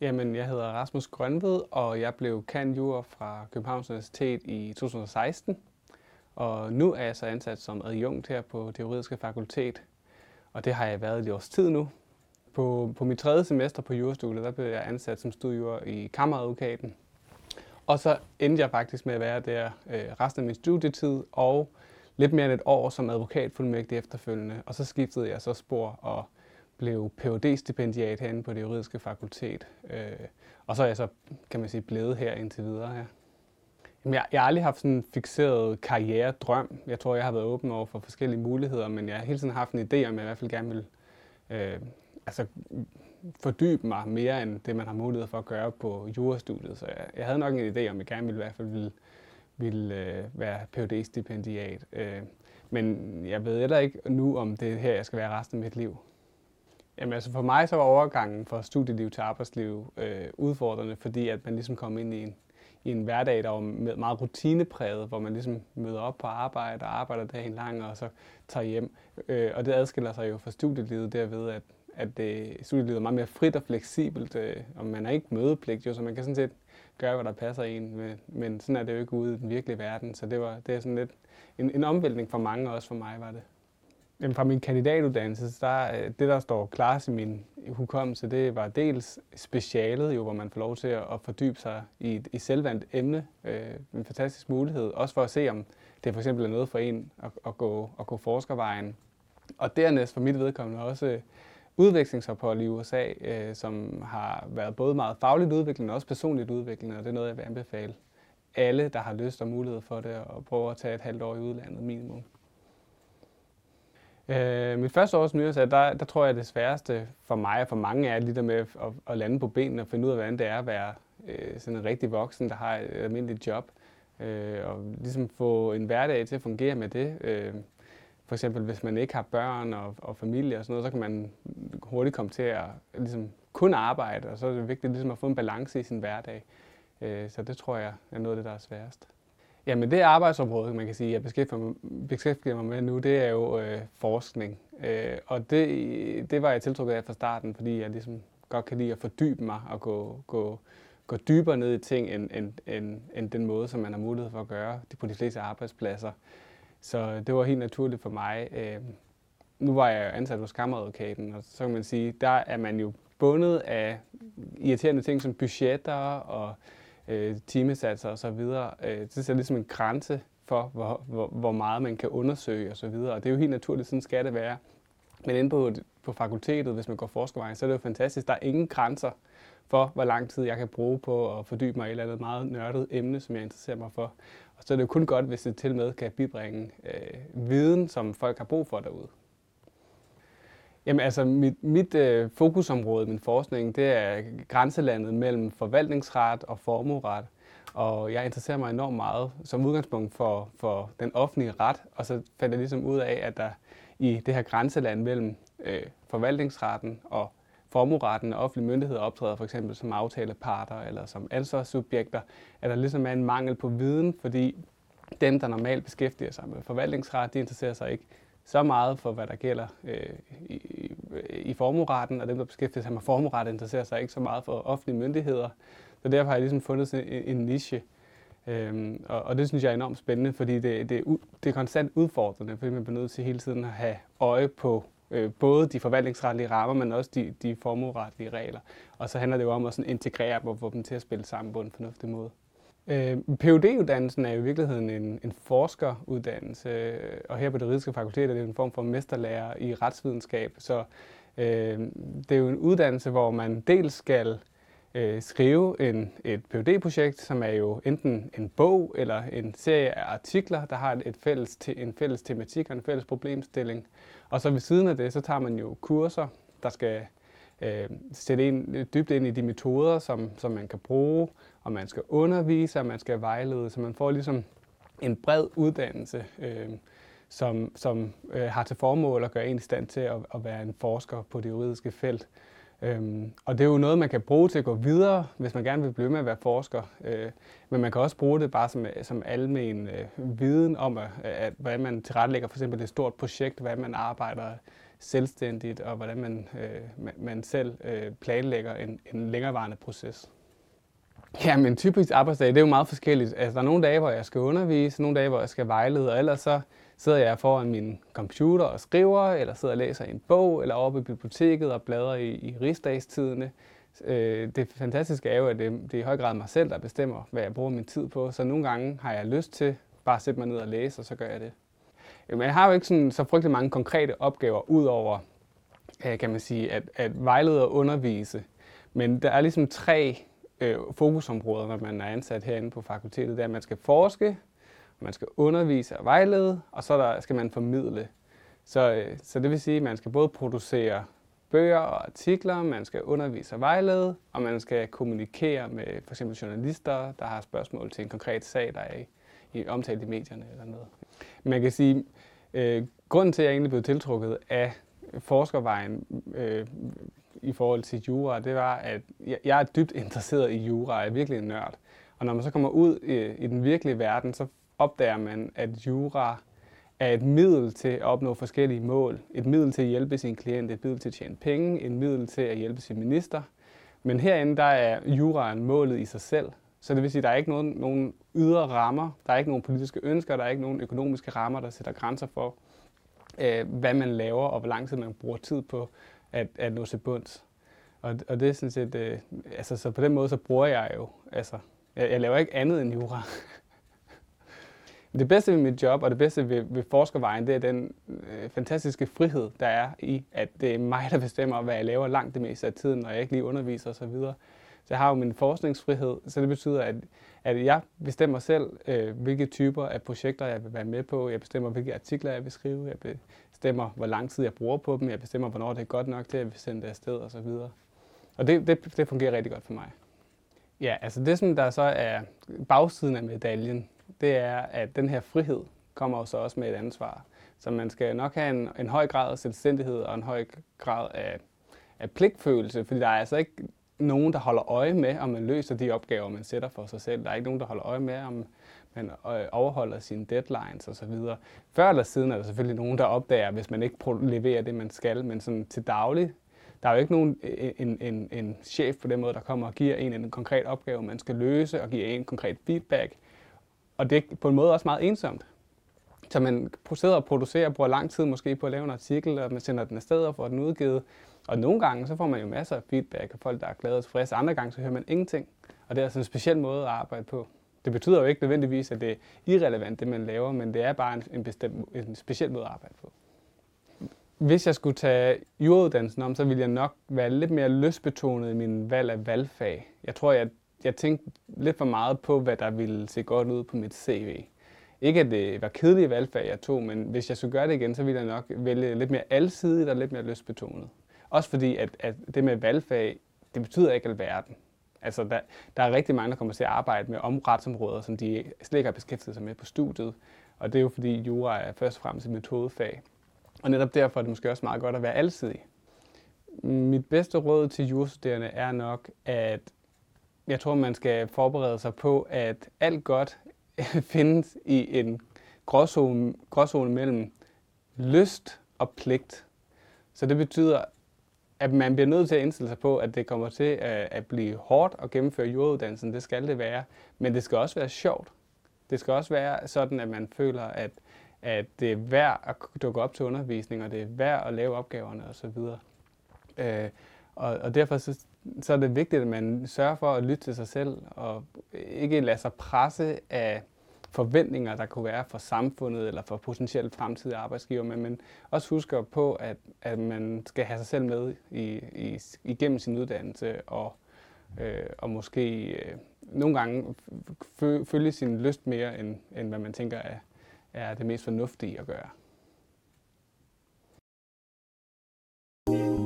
Jamen, jeg hedder Rasmus Grønved, og jeg blev cand. fra Københavns Universitet i 2016. Og nu er jeg så ansat som adjunkt her på det juridiske fakultet, og det har jeg været i års tid nu. På, på mit tredje semester på jurastudiet, der blev jeg ansat som studiejur i kammeradvokaten. Og så endte jeg faktisk med at være der øh, resten af min studietid, og lidt mere end et år som advokatfuldmægtig efterfølgende. Og så skiftede jeg så spor og blev phd stipendiat herinde på det juridiske fakultet. Øh, og så er jeg så, kan man sige, blevet her indtil videre her. Jamen, jeg, jeg har aldrig haft sådan en fixeret karrieredrøm. Jeg tror, jeg har været åben over for forskellige muligheder, men jeg har hele tiden haft en idé om, at jeg i hvert fald gerne vil øh, altså, fordybe mig mere end det, man har mulighed for at gøre på jurastudiet. Så jeg, jeg havde nok en idé om, at jeg gerne ville i hvert fald ville, ville øh, være phd stipendiat Øh, men jeg ved heller ikke nu, om det er her, jeg skal være resten af mit liv. Jamen altså for mig så var overgangen fra studieliv til arbejdsliv øh, udfordrende, fordi at man ligesom kom ind i en, i en hverdag, der var meget rutinepræget, hvor man ligesom møder op på arbejde og arbejder dagen lang og så tager hjem. Øh, og det adskiller sig jo fra studielivet derved, at, at det, studielivet er meget mere frit og fleksibelt, øh, og man er ikke mødepligt, jo, så man kan sådan set gøre, hvad der passer en. Men, men sådan er det jo ikke ude i den virkelige verden, så det, var, det er sådan lidt en, en omvæltning for mange, og også for mig var det. Jamen, fra min kandidatuddannelse, der, øh, det der står klart i min hukommelse, det var dels specialet, jo, hvor man får lov til at, at fordybe sig i et i selvvandt emne. Øh, en fantastisk mulighed, også for at se, om det for eksempel er noget for en at, at, gå, at gå forskervejen. Og dernæst for mit vedkommende også øh, udvekslingsophold i USA, øh, som har været både meget fagligt udviklende og også personligt udviklende, og det er noget, jeg vil anbefale alle, der har lyst og mulighed for det, at prøve at tage et halvt år i udlandet minimum. Øh, mit første års nyhedsat, der, der tror jeg, at det sværeste for mig og for mange er lige der med at, at lande på benene og finde ud af, hvordan det er at være øh, sådan en rigtig voksen, der har et almindeligt job. Øh, og ligesom få en hverdag til at fungere med det. Øh, for eksempel hvis man ikke har børn og, og familie og sådan noget, så kan man hurtigt komme til at ligesom, kun arbejde, og så er det vigtigt ligesom at få en balance i sin hverdag. Øh, så det tror jeg er noget af det, der er sværest. Jamen det arbejdsområde, man kan sige, jeg beskæftiger mig, beskæftiger mig med nu, det er jo øh, forskning. Øh, og det, det var jeg tiltrukket af fra starten, fordi jeg ligesom godt kan lide at fordybe mig og gå, gå, gå dybere ned i ting, end, end, end, end den måde, som man har mulighed for at gøre det på de fleste arbejdspladser. Så det var helt naturligt for mig. Øh, nu var jeg ansat hos kammeradvokaten, og så kan man sige, der er man jo bundet af irriterende ting som budgetter og øh, timesatser osv. Øh, det er ligesom en grænse for, hvor, hvor, hvor meget man kan undersøge osv. Og, og det er jo helt naturligt, sådan skal det være. Men inde på, på fakultetet, hvis man går forskervejen, så er det jo fantastisk. Der er ingen grænser for, hvor lang tid jeg kan bruge på at fordybe mig i et eller andet meget nørdet emne, som jeg interesserer mig for. Og så er det jo kun godt, hvis det til med kan bibringe øh, viden, som folk har brug for derude. Jamen altså, mit, mit øh, fokusområde min forskning, det er grænselandet mellem forvaltningsret og formueret. Og jeg interesserer mig enormt meget som udgangspunkt for, for den offentlige ret, og så fandt jeg ligesom ud af, at der i det her grænseland mellem øh, forvaltningsretten og formueretten og offentlige myndigheder optræder for eksempel som aftaleparter eller som ansvarssubjekter, at der ligesom er en mangel på viden, fordi dem, der normalt beskæftiger sig med forvaltningsret, de interesserer sig ikke så meget for, hvad der gælder øh, i, i formueretten, og dem, der beskæftiger sig med formueret, interesserer sig ikke så meget for offentlige myndigheder. Så derfor har jeg ligesom fundet en, en niche. Øhm, og, og det synes jeg er enormt spændende, fordi det, det, er, det er konstant udfordrende, fordi man bliver nødt til hele tiden at have øje på øh, både de forvaltningsretlige rammer, men også de, de formueretlige regler. Og så handler det jo om at sådan integrere dem og få dem til at spille sammen på en fornuftig måde. Øh, PhD-uddannelsen er jo i virkeligheden en, en forskeruddannelse, øh, og her på det juridiske fakultet er det en form for mesterlærer i retsvidenskab. Så øh, det er jo en uddannelse, hvor man dels skal øh, skrive en, et PhD-projekt, som er jo enten en bog eller en serie af artikler, der har et fælles te, en fælles tematik og en fælles problemstilling. Og så ved siden af det, så tager man jo kurser, der skal øh, sætte ind, dybt ind i de metoder, som, som man kan bruge, og man skal undervise, og man skal vejlede, så man får ligesom en bred uddannelse, øh, som, som øh, har til formål at gøre en i stand til at, at være en forsker på det juridiske felt. Øhm, og det er jo noget, man kan bruge til at gå videre, hvis man gerne vil blive med at være forsker. Øh, men man kan også bruge det bare som, som almen øh, viden om, at, at, hvordan man tilrettelægger for eksempel et stort projekt, hvad man arbejder selvstændigt, og hvordan man, øh, man, man selv øh, planlægger en, en længerevarende proces. Ja, men typisk arbejdsdag, det er jo meget forskelligt. Altså, der er nogle dage, hvor jeg skal undervise, nogle dage, hvor jeg skal vejlede, og ellers så sidder jeg foran min computer og skriver, eller sidder og læser en bog, eller oppe i biblioteket og bladrer i, i rigsdagstidene. Øh, det fantastiske er jo, at det, det er i høj grad mig selv, der bestemmer, hvad jeg bruger min tid på. Så nogle gange har jeg lyst til bare at sætte mig ned og læse, og så gør jeg det. Men jeg har jo ikke sådan, så frygtelig mange konkrete opgaver, udover øh, kan man sige, at, at vejlede og undervise. Men der er ligesom tre øh, fokusområder, når man er ansat herinde på fakultetet. Det er, at man skal forske, man skal undervise og vejlede, og så der, skal man formidle. Så, øh, så det vil sige, at man skal både producere bøger og artikler, man skal undervise og vejlede, og man skal kommunikere med for eksempel journalister, der har spørgsmål til en konkret sag, der er i, i omtalt i medierne eller noget. Man kan sige, øh, grunden til, at jeg egentlig blev tiltrukket af forskervejen øh, i forhold til jura, det var, at jeg, jeg er dybt interesseret i jura, jeg er virkelig en nørd. Og når man så kommer ud i, i den virkelige verden, så opdager man, at jura er et middel til at opnå forskellige mål. Et middel til at hjælpe sin klient, et middel til at tjene penge, et middel til at hjælpe sin minister. Men herinde, der er juraen målet i sig selv. Så det vil sige, at der er ikke nogen, nogen ydre rammer, der er ikke nogen politiske ønsker, der er ikke nogen økonomiske rammer, der sætter grænser for, øh, hvad man laver og hvor lang tid man bruger tid på at, at nå til bunds. Og, og det er sådan set, øh, altså så på den måde, så bruger jeg jo, altså, jeg, jeg laver ikke andet end jura. det bedste ved mit job, og det bedste ved, ved forskervejen, det er den øh, fantastiske frihed, der er i, at det er mig, der bestemmer, hvad jeg laver langt det meste af tiden, når jeg ikke lige underviser osv. Så, jeg har jo min forskningsfrihed, så det betyder, at, at jeg bestemmer selv, øh, hvilke typer af projekter jeg vil være med på. Jeg bestemmer, hvilke artikler jeg vil skrive. Jeg bestemmer, hvor lang tid jeg bruger på dem. Jeg bestemmer, hvornår det er godt nok til, at vi sender det afsted osv. Og, og det, det, det fungerer rigtig godt for mig. Ja, altså det, som der så er bagsiden af medaljen, det er, at den her frihed kommer jo så også med et ansvar. Så man skal nok have en, en høj grad af selvstændighed og en høj grad af, af pligtfølelse, fordi der er altså ikke nogen, der holder øje med, om man løser de opgaver, man sætter for sig selv. Der er ikke nogen, der holder øje med, om man øh, overholder sine deadlines osv. Før eller siden er der selvfølgelig nogen, der opdager, hvis man ikke leverer det, man skal, men sådan til daglig, der er jo ikke nogen øh, øh, en, en, en chef på den måde, der kommer og giver en en konkret opgave, man skal løse, og giver en konkret feedback. Og det er på en måde også meget ensomt. Så man sidder og producerer, bruger lang tid måske på at lave en artikel, og man sender den afsted og får den udgivet. Og nogle gange, så får man jo masser af feedback af folk, der er glade og tilfredse. Andre gange, så hører man ingenting. Og det er altså en speciel måde at arbejde på. Det betyder jo ikke nødvendigvis, at det er irrelevant, det man laver, men det er bare en, en, bestemt, en speciel måde at arbejde på. Hvis jeg skulle tage jurauddannelsen om, så ville jeg nok være lidt mere løsbetonet i min valg af valgfag. Jeg tror, jeg, jeg tænkte lidt for meget på, hvad der ville se godt ud på mit CV. Ikke at det var kedelige valgfag, jeg tog, men hvis jeg skulle gøre det igen, så ville jeg nok vælge lidt mere alsidigt og lidt mere løsbetonet. Også fordi, at, at det med valgfag, det betyder ikke alverden. Altså, der, der er rigtig mange, der kommer til at arbejde med omretsområder, som de slet ikke har beskæftiget sig med på studiet. Og det er jo fordi, jura er først og fremmest et metodefag. Og netop derfor er det måske også meget godt at være alsidig. Mit bedste råd til jurastuderende er nok, at jeg tror, man skal forberede sig på, at alt godt findes i en gråzone, gråzone mellem lyst og pligt. Så det betyder, at man bliver nødt til at indstille sig på, at det kommer til at, at blive hårdt at gennemføre jorduddannelsen. Det skal det være. Men det skal også være sjovt. Det skal også være sådan, at man føler, at, at det er værd at dukke op til undervisning, og det er værd at lave opgaverne osv. Øh, og, og derfor så, så er det vigtigt, at man sørger for at lytte til sig selv, og ikke lade sig presse af forventninger, der kunne være for samfundet eller for potentielle fremtidige arbejdsgiver, men, men også husker på, at, at man skal have sig selv med i, i, igennem sin uddannelse og, øh, og måske øh, nogle gange følge sin lyst mere, end, end hvad man tænker er, er det mest fornuftige at gøre. thank you